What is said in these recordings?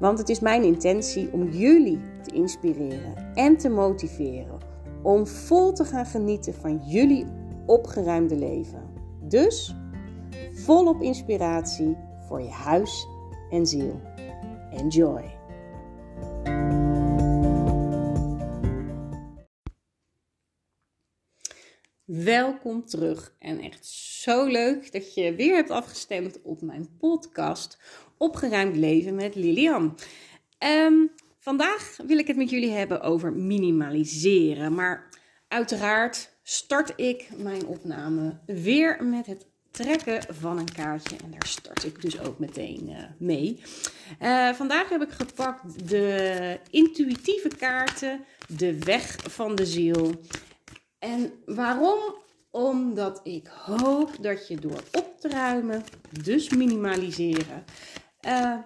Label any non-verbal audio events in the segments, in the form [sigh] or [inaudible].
Want het is mijn intentie om jullie te inspireren en te motiveren om vol te gaan genieten van jullie opgeruimde leven. Dus volop inspiratie voor je huis en ziel. Enjoy! Welkom terug en echt zo leuk dat je weer hebt afgestemd op mijn podcast Opgeruimd Leven met Lilian. Um, vandaag wil ik het met jullie hebben over minimaliseren, maar uiteraard start ik mijn opname weer met het trekken van een kaartje. En daar start ik dus ook meteen uh, mee. Uh, vandaag heb ik gepakt de intuïtieve kaarten, de weg van de ziel. En waarom? Omdat ik hoop dat je door op te ruimen, dus minimaliseren, uh,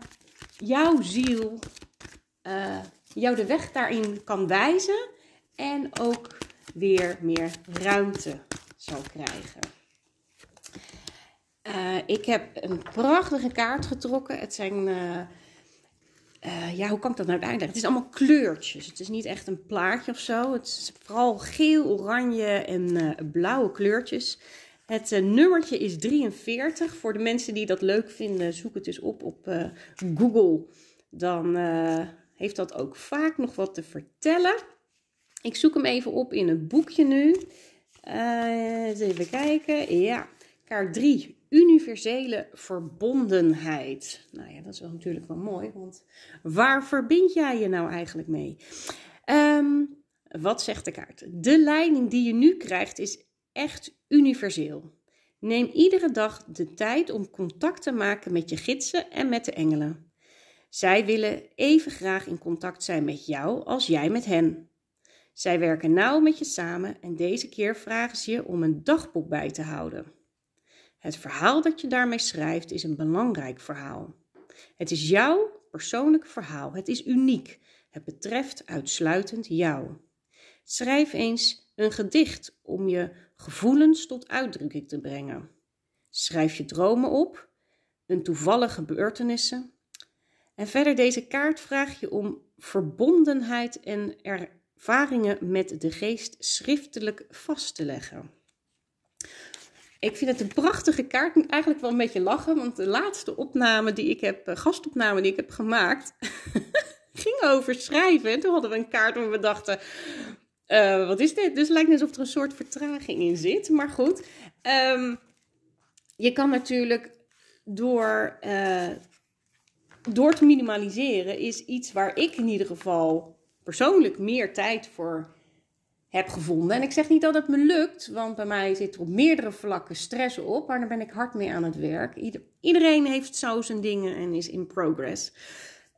jouw ziel jou de weg daarin kan wijzen en ook weer meer ruimte zal krijgen. Uh, ik heb een prachtige kaart getrokken. Het zijn, uh, ja, hoe kan ik dat nou uitleggen? Het is allemaal kleurtjes. Het is niet echt een plaatje of zo. Het is vooral geel, oranje en blauwe kleurtjes. Het nummertje is 43. Voor de mensen die dat leuk vinden, zoek het dus op op Google. Dan heeft dat ook vaak nog wat te vertellen. Ik zoek hem even op in het boekje nu. even kijken. Ja, kaart 3 universele verbondenheid. Nou ja, dat is wel natuurlijk wel mooi, want waar verbind jij je nou eigenlijk mee? Um, wat zegt de kaart? De leiding die je nu krijgt is echt universeel. Neem iedere dag de tijd om contact te maken met je gidsen en met de engelen. Zij willen even graag in contact zijn met jou als jij met hen. Zij werken nauw met je samen en deze keer vragen ze je om een dagboek bij te houden. Het verhaal dat je daarmee schrijft is een belangrijk verhaal. Het is jouw persoonlijk verhaal. Het is uniek. Het betreft uitsluitend jou. Schrijf eens een gedicht om je gevoelens tot uitdrukking te brengen. Schrijf je dromen op, een toevallige gebeurtenissen. En verder deze kaart vraag je om verbondenheid en ervaringen met de geest schriftelijk vast te leggen. Ik vind het een prachtige kaart. Moet eigenlijk wel een beetje lachen, want de laatste opname die ik heb, eh, gastopname die ik heb gemaakt, [laughs] ging over schrijven. En toen hadden we een kaart waar we dachten, uh, wat is dit? Dus het lijkt alsof er een soort vertraging in zit. Maar goed, um, je kan natuurlijk door, uh, door te minimaliseren, is iets waar ik in ieder geval persoonlijk meer tijd voor heb gevonden. En ik zeg niet dat het me lukt, want bij mij zit er op meerdere vlakken stress op, maar daar ben ik hard mee aan het werk. iedereen heeft zo zijn dingen en is in progress.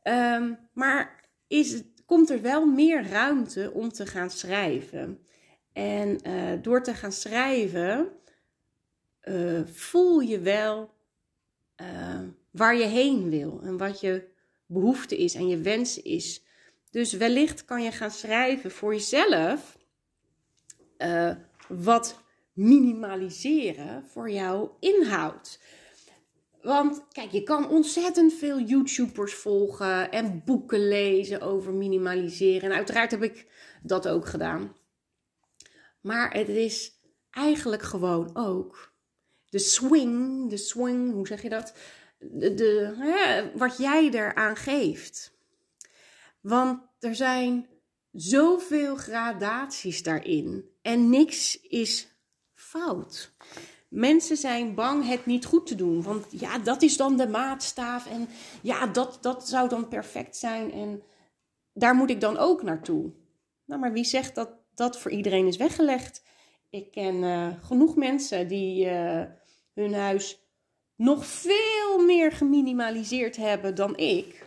Um, maar is, komt er wel meer ruimte om te gaan schrijven. En uh, door te gaan schrijven, uh, voel je wel uh, waar je heen wil en wat je behoefte is en je wens is. Dus wellicht kan je gaan schrijven voor jezelf uh, wat minimaliseren voor jouw inhoud. Want kijk, je kan ontzettend veel YouTubers volgen en boeken lezen over minimaliseren. En uiteraard heb ik dat ook gedaan. Maar het is eigenlijk gewoon ook de swing, de swing, hoe zeg je dat? De, de hè, wat jij eraan geeft. Want er zijn zoveel gradaties daarin. En niks is fout. Mensen zijn bang het niet goed te doen. Want ja, dat is dan de maatstaaf. En ja, dat, dat zou dan perfect zijn. En daar moet ik dan ook naartoe. Nou, maar wie zegt dat dat voor iedereen is weggelegd? Ik ken uh, genoeg mensen die uh, hun huis nog veel meer geminimaliseerd hebben dan ik.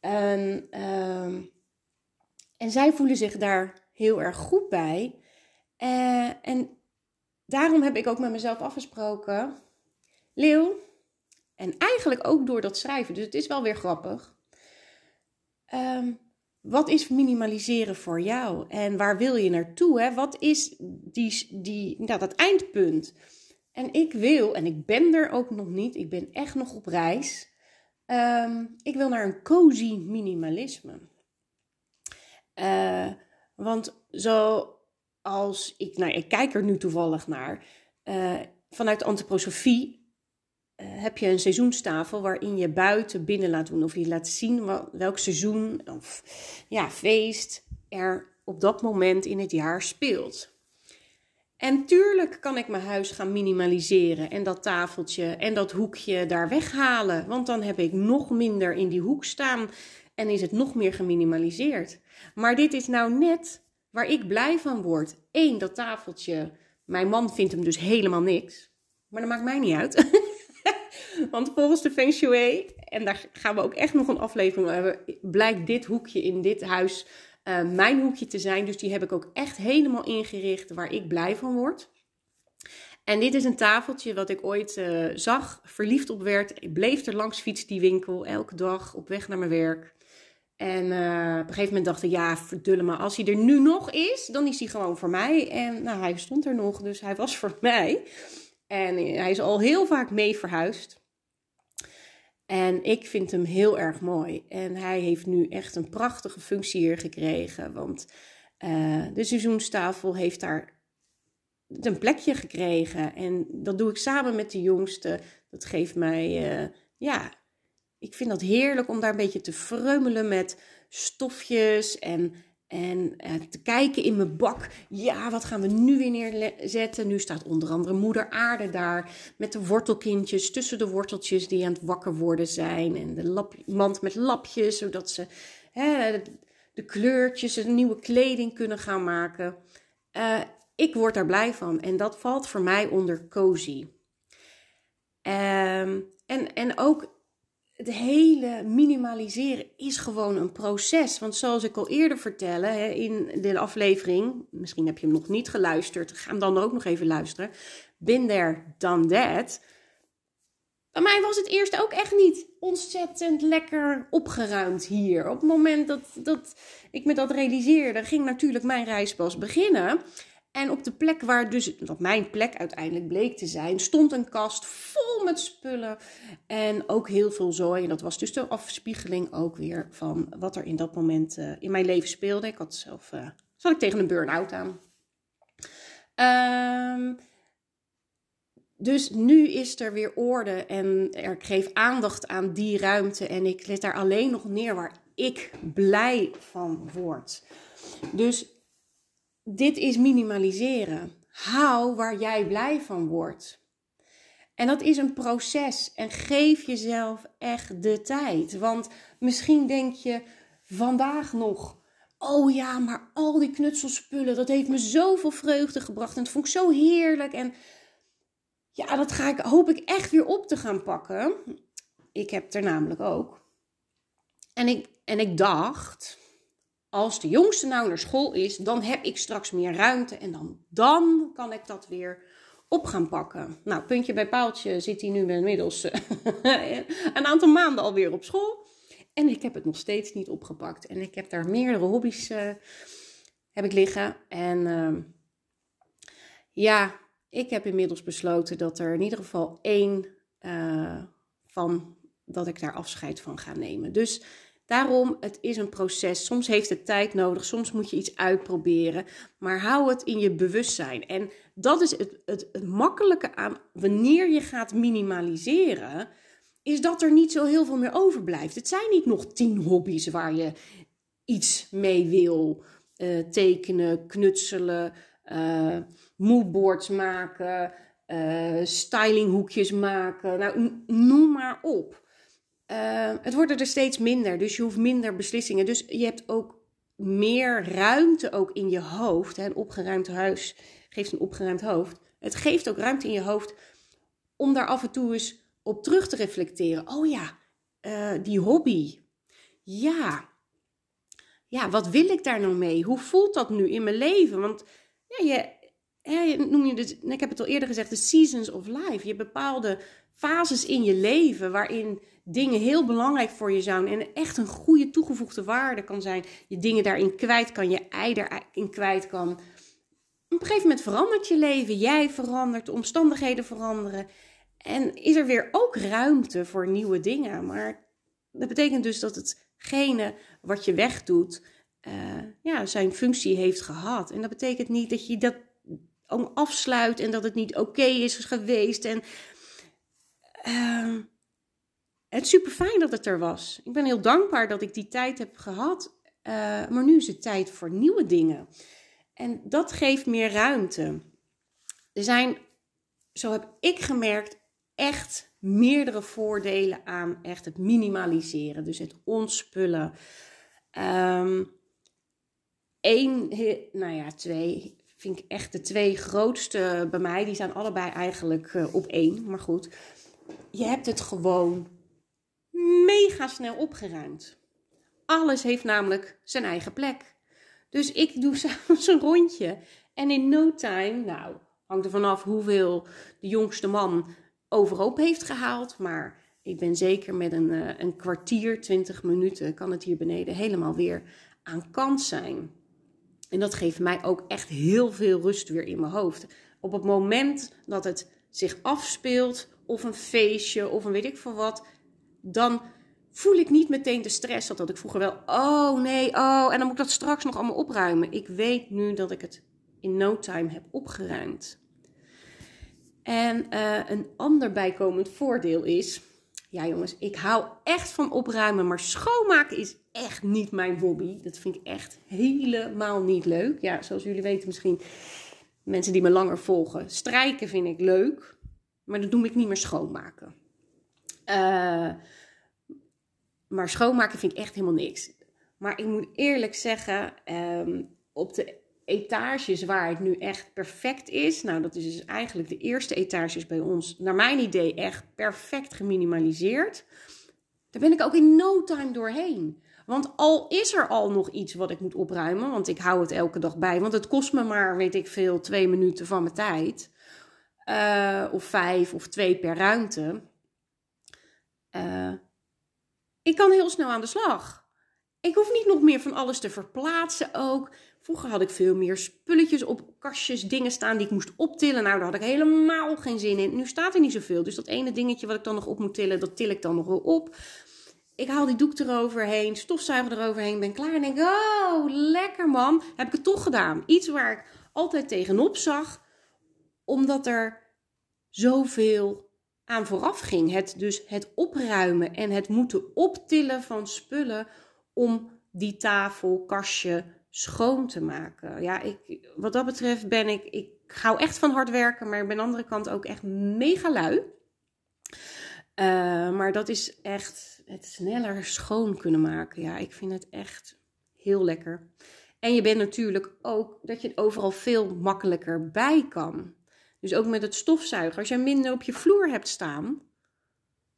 En, ehm, en zij voelen zich daar heel erg goed bij. Uh, en daarom heb ik ook met mezelf afgesproken, Leeuw, en eigenlijk ook door dat schrijven, dus het is wel weer grappig. Ehm, wat is minimaliseren voor jou? En waar wil je naartoe? Hè? Wat is die, die, nou, dat eindpunt? En ik wil, en ik ben er ook nog niet, ik ben echt nog op reis. Um, ik wil naar een cozy minimalisme. Uh, want zoals ik, nou, ik kijk er nu toevallig naar. Uh, vanuit antroposofie uh, heb je een seizoenstafel waarin je buiten binnen laat doen. Of je laat zien welk seizoen of ja, feest er op dat moment in het jaar speelt. En tuurlijk kan ik mijn huis gaan minimaliseren en dat tafeltje en dat hoekje daar weghalen. Want dan heb ik nog minder in die hoek staan en is het nog meer geminimaliseerd. Maar dit is nou net waar ik blij van word. Eén, dat tafeltje. Mijn man vindt hem dus helemaal niks. Maar dat maakt mij niet uit. [laughs] Want volgens de Feng Shui, en daar gaan we ook echt nog een aflevering hebben, blijkt dit hoekje in dit huis uh, mijn hoekje te zijn. Dus die heb ik ook echt helemaal ingericht waar ik blij van word. En dit is een tafeltje wat ik ooit uh, zag, verliefd op werd. Ik bleef er langs fiets die winkel, elke dag op weg naar mijn werk. En uh, op een gegeven moment dacht ik, ja, verdulle maar, als hij er nu nog is, dan is hij gewoon voor mij. En nou, hij stond er nog, dus hij was [laughs] voor mij. En hij is al heel vaak mee verhuisd. En ik vind hem heel erg mooi. En hij heeft nu echt een prachtige functie hier gekregen. Want uh, de seizoenstafel heeft daar een plekje gekregen. En dat doe ik samen met de jongste. Dat geeft mij, uh, ja, ik vind dat heerlijk om daar een beetje te frummelen met stofjes en en uh, te kijken in mijn bak. Ja, wat gaan we nu weer neerzetten? Nu staat onder andere moeder aarde daar. Met de wortelkindjes tussen de worteltjes die aan het wakker worden zijn. En de lap, mand met lapjes, zodat ze hè, de kleurtjes, een nieuwe kleding kunnen gaan maken. Uh, ik word daar blij van. En dat valt voor mij onder cozy. Um, en, en ook het hele minimaliseren is gewoon een proces. Want zoals ik al eerder vertelde in de aflevering, misschien heb je hem nog niet geluisterd, ga hem dan ook nog even luisteren. Bin there, done that. Bij mij was het eerst ook echt niet ontzettend lekker opgeruimd hier. Op het moment dat, dat ik me dat realiseerde, ging natuurlijk mijn reis pas beginnen. En op de plek waar dus, wat mijn plek uiteindelijk bleek te zijn, stond een kast vol met spullen. En ook heel veel zooi. En dat was dus de afspiegeling ook weer van wat er in dat moment uh, in mijn leven speelde. Ik had zelf, uh, zat ik tegen een burn-out aan. Um, dus nu is er weer orde en er geef aandacht aan die ruimte. En ik let daar alleen nog neer waar ik blij van word. Dus dit is minimaliseren. Hou waar jij blij van wordt. En dat is een proces. En geef jezelf echt de tijd. Want misschien denk je vandaag nog. Oh ja, maar al die knutselspullen, dat heeft me zoveel vreugde gebracht. En het vond ik zo heerlijk. En ja, dat ga ik, hoop ik echt weer op te gaan pakken. Ik heb er namelijk ook. En ik, en ik dacht, als de jongste nou naar school is, dan heb ik straks meer ruimte en dan, dan kan ik dat weer op gaan pakken. Nou, puntje bij paaltje zit hij nu inmiddels eh, [laughs] een aantal maanden alweer op school. En ik heb het nog steeds niet opgepakt. En ik heb daar meerdere hobby's uh, heb ik liggen. En uh, ja, ik heb inmiddels besloten dat er in ieder geval één uh, van, dat ik daar afscheid van ga nemen. Dus Daarom, het is een proces. Soms heeft het tijd nodig, soms moet je iets uitproberen. Maar hou het in je bewustzijn. En dat is het, het, makkelijke aan wanneer je gaat minimaliseren, is dat er niet zo heel veel meer overblijft. Het zijn niet nog tien hobby's waar je iets mee wil. Uh, tekenen, knutselen, uh, moodboards maken, uh, stylinghoekjes maken. Nou, noem maar op. Uh, het wordt er steeds minder, dus je hoeft minder beslissingen. Dus je hebt ook meer ruimte ook in je hoofd. Een opgeruimd huis geeft een opgeruimd hoofd. Het geeft ook ruimte in je hoofd om daar af en toe eens op terug te reflecteren. Oh ja, uh, die hobby, ja, ja, wat wil ik daar nou mee? Hoe voelt dat nu in mijn leven? Want ja, je, noem je het, ik heb het al eerder gezegd, de seasons of life. Je hebt bepaalde fases in je leven waarin dingen heel belangrijk voor je zijn en echt een goede toegevoegde waarde kan zijn. Je dingen daarin kwijt kan, je ei daarin kwijt kan. Op een gegeven moment verandert je leven, jij verandert, de omstandigheden veranderen. En is er weer ook ruimte voor nieuwe dingen. Maar dat betekent dus dat hetgene wat je wegdoet, uh, ja, zijn functie heeft gehad. En dat betekent niet dat je dat afsluit en dat het niet oké is geweest. En uh, het super fijn dat het er was. Ik ben heel dankbaar dat ik die tijd heb gehad. Uh, maar nu is het tijd voor nieuwe dingen. En dat geeft meer ruimte. Er zijn, zo heb ik gemerkt, echt meerdere voordelen aan echt het minimaliseren. Dus het ontspullen. Eén, nou ja, twee, vind ik echt de twee grootste bij mij. Die zijn allebei eigenlijk uh, op één. Maar goed, je hebt het gewoon mega snel opgeruimd. Alles heeft namelijk zijn eigen plek. Dus ik doe [laughs] s'avonds een rondje. En in no time, nou, hangt er vanaf hoeveel de jongste man overhoop heeft gehaald. Maar ik ben zeker met een, uh, een kwartier, twintig minuten, kan het hier beneden helemaal weer aan kant zijn. En dat geeft mij ook echt heel veel rust weer in mijn hoofd. Op het moment dat het zich afspeelt, of een feestje, of een weet ik veel wat, dan voel ik niet meteen de stress. Dat had ik vroeger wel. Oh nee, oh, en dan moet ik dat straks nog allemaal opruimen. Ik weet nu dat ik het in no time heb opgeruimd. En uh, een ander bijkomend voordeel is. Ja, jongens, ik hou echt van opruimen, maar schoonmaken is echt niet mijn hobby. Dat vind ik echt helemaal niet leuk. Ja, zoals jullie weten misschien, mensen die me langer volgen. Strijken vind ik leuk, maar dat doe ik niet meer schoonmaken. Uh, maar schoonmaken vind ik echt helemaal niks. Maar ik moet eerlijk zeggen, um, op de etages waar het nu echt perfect is. Nou, dat is dus eigenlijk de eerste etages bij ons, naar mijn idee, echt perfect geminimaliseerd. Daar ben ik ook in no time doorheen. Want al is er al nog iets wat ik moet opruimen, want ik hou het elke dag bij, want het kost me maar, weet ik veel, twee minuten van mijn tijd. Uh, of vijf of twee per ruimte. Uh, ik kan heel snel aan de slag. Ik hoef niet nog meer van alles te verplaatsen ook. Vroeger had ik veel meer spulletjes op kastjes, dingen staan die ik moest optillen. Nou, daar had ik helemaal geen zin in. Nu staat er niet zoveel. Dus dat ene dingetje wat ik dan nog op moet tillen, dat til ik dan nog wel op. Ik haal die doek eroverheen, stofzuiger eroverheen, ben klaar en denk, oh, lekker man. Heb ik het toch gedaan. Iets waar ik altijd tegenop zag, omdat er zoveel aan vooraf ging. Het, dus het opruimen en het moeten optillen van spullen om die tafel, kastje schoon te maken. Ja, ik, wat dat betreft ben ik, ik hou echt van hard werken, maar ik ben aan de andere kant ook echt mega lui. Uh, maar dat is echt het sneller schoon kunnen maken. Ja, ik vind het echt heel lekker. En je bent natuurlijk ook dat je het overal veel makkelijker bij kan. Dus ook met het stofzuigen. Als je minder op je vloer hebt staan,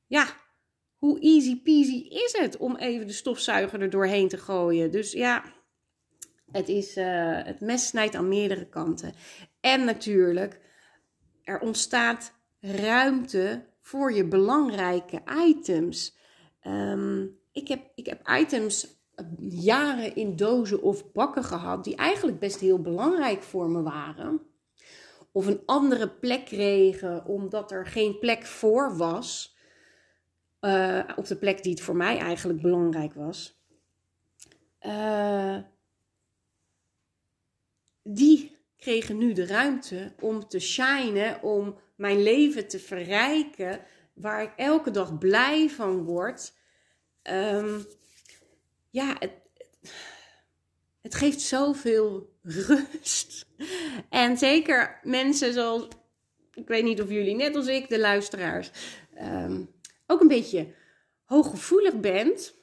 ja, hoe easy peasy is het om even de stofzuiger er doorheen te gooien? Dus ja, het, is, uh, het mes snijdt aan meerdere kanten. En natuurlijk, er ontstaat ruimte voor je belangrijke items. Um, ik, heb, ik heb items jaren in dozen of bakken gehad die eigenlijk best heel belangrijk voor me waren of een andere plek kregen omdat er geen plek voor was. Uh, op de plek die het voor mij eigenlijk belangrijk was. Uh, die kregen nu de ruimte om te shinen, om mijn leven te verrijken, waar ik elke dag blij van word. Um, ja, het, het geeft zoveel rust. En zeker mensen zoals, ik weet niet of jullie net als ik, de luisteraars, um, ook een beetje hooggevoelig bent,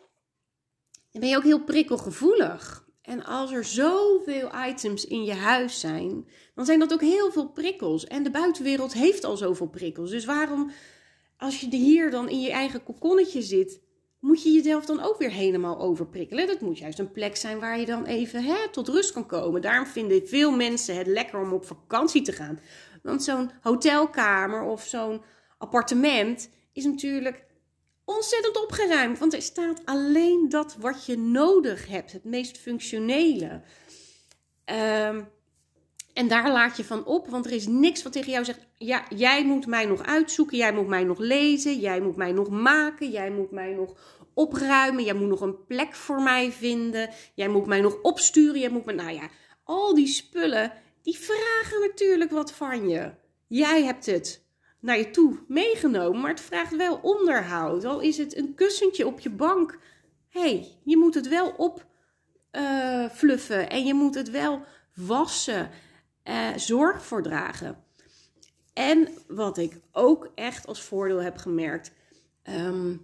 dan ben je ook heel prikkelgevoelig. En als er zoveel items in je huis zijn, dan zijn dat ook heel veel prikkels. En de buitenwereld heeft al zoveel prikkels. Dus waarom, als je hier dan in je eigen kokonnetje zit, moet je jezelf dan ook weer helemaal overprikkelen. Dat moet juist een plek zijn waar je dan even hè, tot rust kan komen. Daarom vinden veel mensen het lekker om op vakantie te gaan. Want zo'n hotelkamer of zo'n appartement is natuurlijk ontzettend opgeruimd. Want er staat alleen dat wat je nodig hebt, het meest functionele. Um, en daar laat je van op, want er is niks wat tegen jou zegt: ja, jij moet mij nog uitzoeken, jij moet mij nog lezen, jij moet mij nog maken, jij moet mij nog opruimen, jij moet nog een plek voor mij vinden, jij moet mij nog opsturen, jij moet me, nou ja, al die spullen, die vragen natuurlijk wat van je. Jij hebt het naar je toe meegenomen, maar het vraagt wel onderhoud. Al is het een kussentje op je bank, hey, je moet het wel opfluffen uh, en je moet het wel wassen uh, zorg voor dragen. En wat ik ook echt als voordeel heb gemerkt. Um,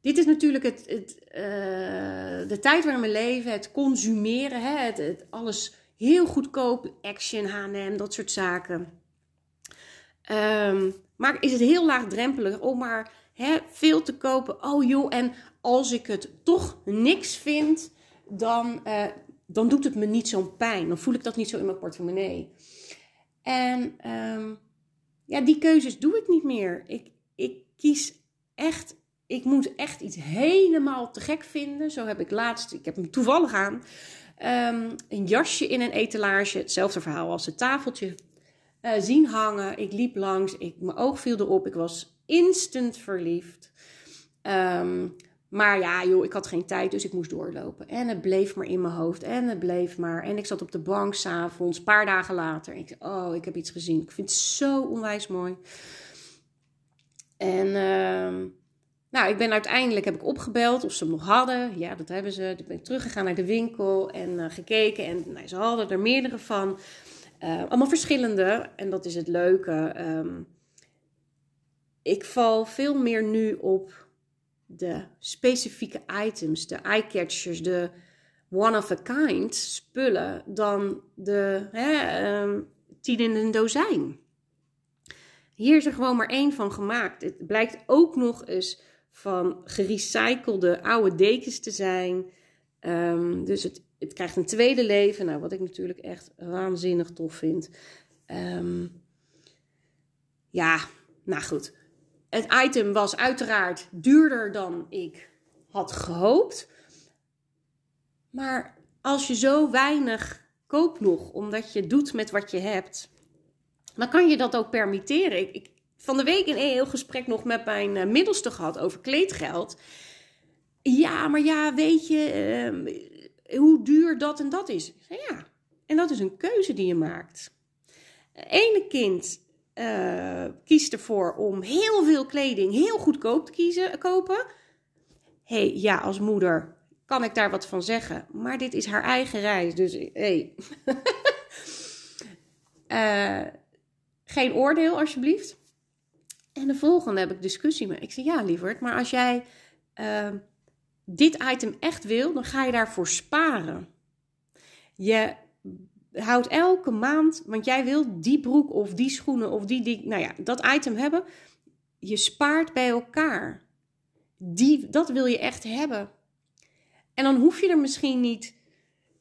dit is natuurlijk het, het uh, de tijd waarin we leven, het consumeren, hè, het, alles heel goedkoop, Action, H&M, dat soort zaken. Um, maar is het heel laagdrempelig om maar hè, veel te kopen. Oh joh, en als ik het toch niks vind, dan, uh, dan doet het me niet zo'n pijn. Dan voel ik dat niet zo in mijn portemonnee. En um, ja, die keuzes doe ik niet meer. Ik, ik kies echt, ik moet echt iets helemaal te gek vinden. Zo heb ik laatst, ik heb hem toevallig aan, um, een jasje in een etalage. Hetzelfde verhaal als het tafeltje. Uh, zien hangen. Ik liep langs, ik, mijn oog viel erop. Ik was instant verliefd. Um, maar ja, joh, ik had geen tijd, dus ik moest doorlopen. En het bleef maar in mijn hoofd. En het bleef maar. En ik zat op de bank s'avonds, een paar dagen later. Ik zei, oh, ik heb iets gezien. Ik vind het zo onwijs mooi. En uh, nou, ik ben uiteindelijk, heb ik opgebeld of ze hem nog hadden. Ja, dat hebben ze. Toen ben ik teruggegaan naar de winkel en uh, gekeken. En nou, ze hadden er meerdere van. Uh, allemaal verschillende. En dat is het leuke. Um, ik val veel meer nu op de specifieke items, de eye-catchers, de one-of-a-kind spullen dan de hè, um, tien in een dozijn. Hier is er gewoon maar één van gemaakt. Het blijkt ook nog eens van gerecyclede oude dekens te zijn. Um, dus het, het krijgt een tweede leven. Nou, wat ik natuurlijk echt waanzinnig tof vind. Um, ja, nou goed. Het item was uiteraard duurder dan ik had gehoopt. Maar als je zo weinig koopt nog, omdat je doet met wat je hebt, dan kan je dat ook permitteren. Ik, van de week een heel gesprek nog met mijn uh, middelste gehad over kleedgeld. Ja, maar ja, weet je uh, hoe duur dat en dat is? Ja, en dat is een keuze die je maakt. Ene kind uh, kiest ervoor om heel veel kleding heel goedkoop te kiezen, kopen. hey, ja, als moeder kan ik daar wat van zeggen. Maar dit is haar eigen reis, dus hey. uh, [laughs] geen oordeel, alsjeblieft. En de volgende heb ik discussie met. Ik zeg ja, lieverd, maar als jij uh, dit item echt wil, dan ga je daarvoor sparen. Je houd elke maand, want jij wil die broek of die schoenen of die, die nou ja, dat item hebben. Je spaart bij elkaar. Die, dat wil je echt hebben. En dan hoef je er misschien niet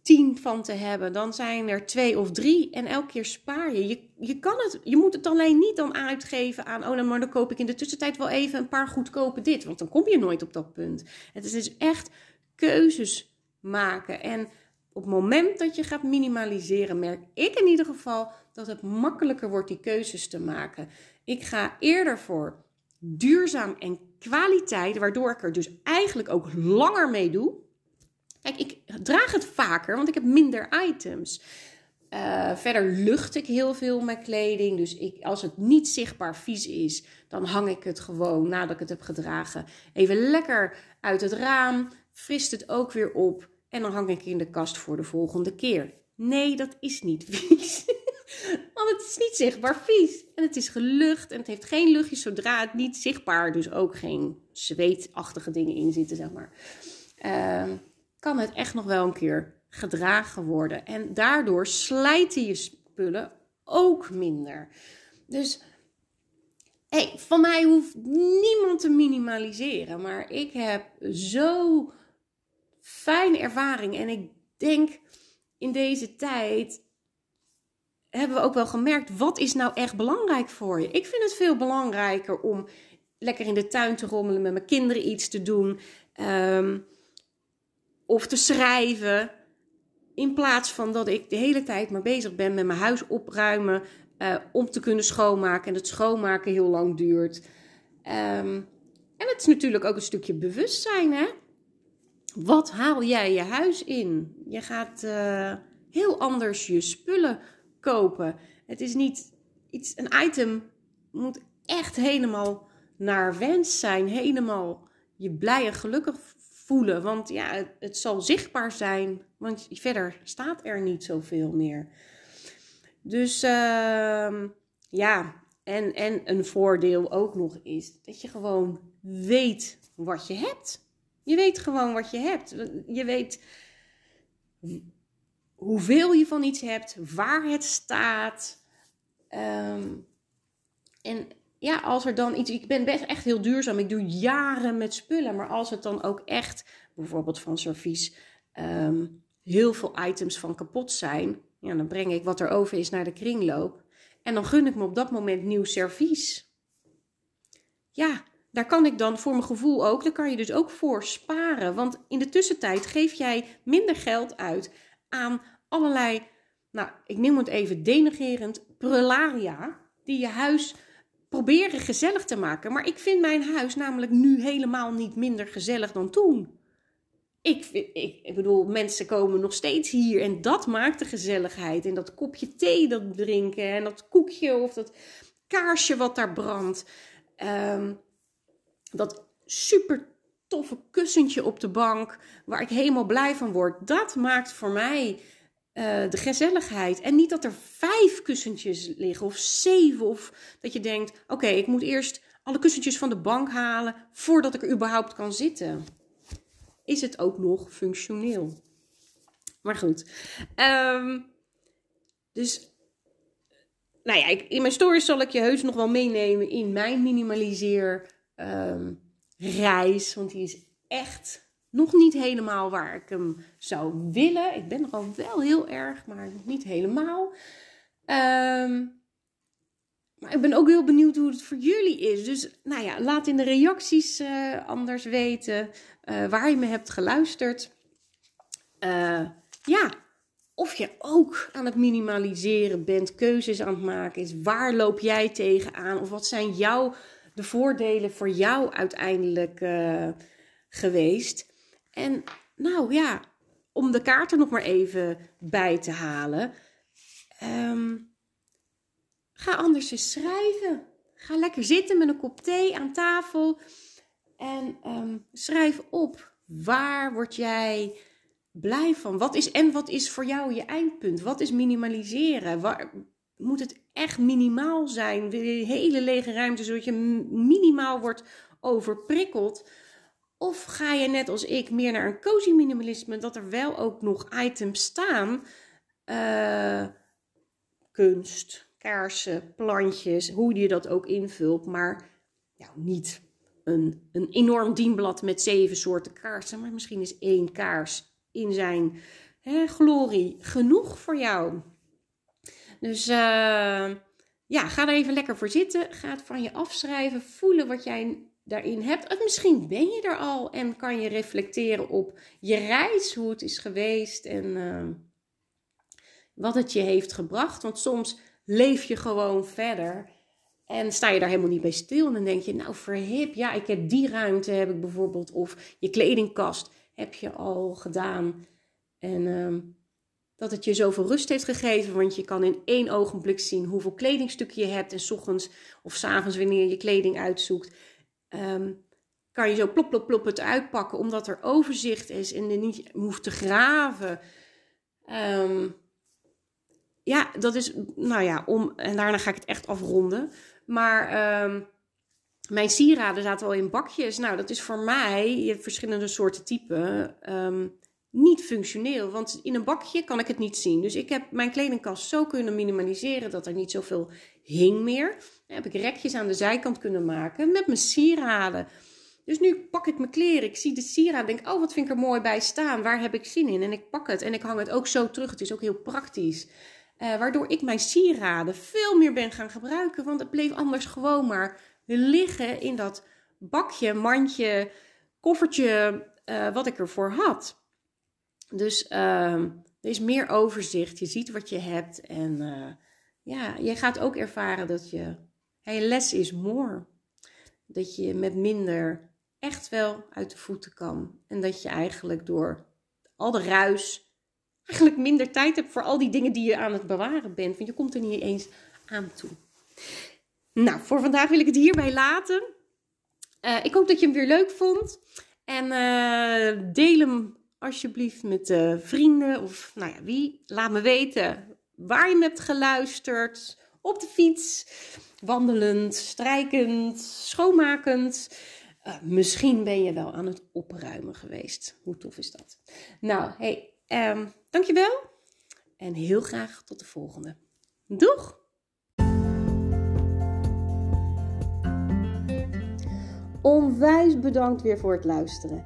tien van te hebben. Dan zijn er twee of drie en elke keer spaar je. Je, je kan het, je moet het alleen niet dan uitgeven aan, oh, nou, maar dan koop ik in de tussentijd wel even een paar goedkope dit. Want dan kom je nooit op dat punt. Het is dus echt keuzes maken. En op het moment dat je gaat minimaliseren, merk ik in ieder geval dat het makkelijker wordt die keuzes te maken. Ik ga eerder voor duurzaam en kwaliteit, waardoor ik er dus eigenlijk ook langer mee doe. Kijk, ik draag het vaker, want ik heb minder items. Uh, verder lucht ik heel veel met kleding. Dus ik, als het niet zichtbaar vies is, dan hang ik het gewoon nadat ik het heb gedragen even lekker uit het raam. Frist het ook weer op. En dan hang ik in de kast voor de volgende keer. Nee, dat is niet [laughs] vies. Want het is niet zichtbaar vies. En het is gelucht en het heeft geen luchtjes zodra het niet zichtbaar, dus ook geen zweetachtige dingen in zitten, zeg maar. Uh, kan het echt nog wel een keer gedragen worden. En daardoor slijten je spullen ook minder. Dus hey, van mij hoeft niemand te minimaliseren. Maar ik heb zo fijne ervaring. En ik denk in deze tijd hebben we ook wel gemerkt, wat is nou echt belangrijk voor je? Ik vind het veel belangrijker om lekker in de tuin te rommelen, met mijn kinderen iets te doen. Um, of te schrijven. In plaats van dat ik de hele tijd maar bezig ben met mijn huis opruimen. Uh, om te kunnen schoonmaken. En het schoonmaken heel lang duurt. Um, en het is natuurlijk ook een stukje bewustzijn. Hè? Wat haal jij je huis in? Je gaat uh, heel anders je spullen kopen. Het is niet iets, een item moet echt helemaal naar wens zijn. Helemaal je blij en gelukkig voelen. Want ja, het, zal zichtbaar zijn. Want verder staat er niet zoveel meer. Dus uh, ja, en, en een voordeel ook nog is dat je gewoon weet wat je hebt. Je weet gewoon wat je hebt. Je weet hoeveel je van iets hebt, waar het staat. Um, en ja, als er dan iets. Ik ben best echt heel duurzaam. Ik doe jaren met spullen. Maar als het dan ook echt, bijvoorbeeld van servies, um, heel veel items van kapot zijn. Ja, dan breng ik wat er over is naar de kringloop. En dan gun ik me op dat moment nieuw servies. Ja, daar kan ik dan voor mijn gevoel ook, daar kan je dus ook voor sparen. Want in de tussentijd geef jij minder geld uit aan allerlei, nou, ik noem het even denigerend, prularia, die je huis proberen gezellig te maken. Maar ik vind mijn huis namelijk nu helemaal niet minder gezellig dan toen. Ik, ik, ik bedoel, mensen komen nog steeds hier en dat maakt de gezelligheid. En dat kopje thee dat drinken en dat koekje of dat kaarsje wat daar brandt. Um, dat super toffe kussentje op de bank waar ik helemaal blij van word. Dat maakt voor mij uh, de gezelligheid. En niet dat er vijf kussentjes liggen of zeven. Of dat je denkt: oké, ik moet eerst alle kussentjes van de bank halen voordat ik er überhaupt kan zitten. Is het ook nog functioneel? Maar goed. Um, dus, nou ja, ik, in mijn stories zal ik je heus nog wel meenemen in mijn minimaliseer um, reis. Want die is echt nog niet helemaal waar ik hem zou willen. Ik ben er al wel heel erg, maar niet helemaal. Um, maar ik ben ook heel benieuwd hoe het voor jullie is. Dus nou ja, laat in de reacties uh, anders weten uh, waar je me hebt geluisterd. Uh, ja, of je ook aan het minimaliseren bent, keuzes aan het maken is. Waar loop jij tegenaan? Of wat zijn jouw de voordelen voor jou uiteindelijk geweest? En nou ja, om de kaarten nog maar even bij te halen. Um, ga anders eens schrijven. Ga lekker zitten met een kop thee aan tafel. En um, schrijf op. Waar word jij blij van? Wat is, en wat is voor jou je eindpunt? Wat is minimaliseren? Waar, moet het echt minimaal zijn? Hele lege ruimte zodat je minimaal wordt overprikkeld? Of ga je net als ik meer naar een cozy minimalisme, dat er wel ook nog items staan, uh, kunst, kaarsen, plantjes, hoe je dat ook invult, maar niet een, een enorm dienblad met zeven soorten kaarsen, maar misschien is één kaars in zijn hè, glorie genoeg voor jou. Dus uh, ja, ga er even lekker voor zitten. Ga het van je afschrijven. Voelen wat jij daarin hebt. Misschien ben je er al en kan je reflecteren op je reis, hoe het is geweest en uh, wat het je heeft gebracht. Want soms leef je gewoon verder en sta je daar helemaal niet bij stil. En dan denk je, nou verhip, ja, ik heb die ruimte, heb ik bijvoorbeeld. Of je kledingkast heb je al gedaan. En uh, dat het je zoveel rust heeft gegeven. Want je kan in één ogenblik zien hoeveel kledingstukken je hebt. En s ochtends of s avonds wanneer je kleding uitzoekt um, kan je zo plop, plop, plop het uitpakken, omdat er overzicht is en je niet hoeft te graven. Um, ja, dat is, nou ja, om, en daarna ga ik het echt afronden. Maar um, mijn sieraden zaten al in bakjes. Nou, dat is voor mij, je hebt verschillende soorten typen. Niet functioneel. Want in een bakje kan ik het niet zien. Dus ik heb mijn kledingkast zo kunnen minimaliseren dat er niet zoveel hing meer. Heb ik rekjes aan de zijkant kunnen maken met mijn sieraden. Dus nu pak ik mijn kleren, ik zie de sieraden, denk, oh wat vind ik er mooi bij staan, waar heb ik zin in? En ik pak het en ik hang het ook zo terug. Het is ook heel praktisch. Uh, waardoor ik mijn sieraden veel meer ben gaan gebruiken, want het bleef anders gewoon maar liggen in dat bakje, mandje, koffertje uh, wat ik ervoor had. Dus uh, er is meer overzicht, je ziet wat je hebt en uh, ja, je gaat ook ervaren dat je, less is more. Dat je met minder echt wel uit de voeten kan. En dat je eigenlijk door al de ruis eigenlijk minder tijd hebt voor al die dingen die je aan het bewaren bent. Want je komt er niet eens aan toe. Nou, voor vandaag wil ik het hierbij laten. Uh, ik hoop dat je hem weer leuk vond. En uh, deel hem alsjeblieft met vrienden of nou ja, wie. Laat me weten waar je hem hebt geluisterd. Op de fiets, wandelend, strijkend, schoonmakend. Uh, misschien ben je wel aan het opruimen geweest. Hoe tof is dat? Nou, hey, um, dankjewel. En heel graag tot de volgende. Doeg! Onwijs bedankt weer voor het luisteren.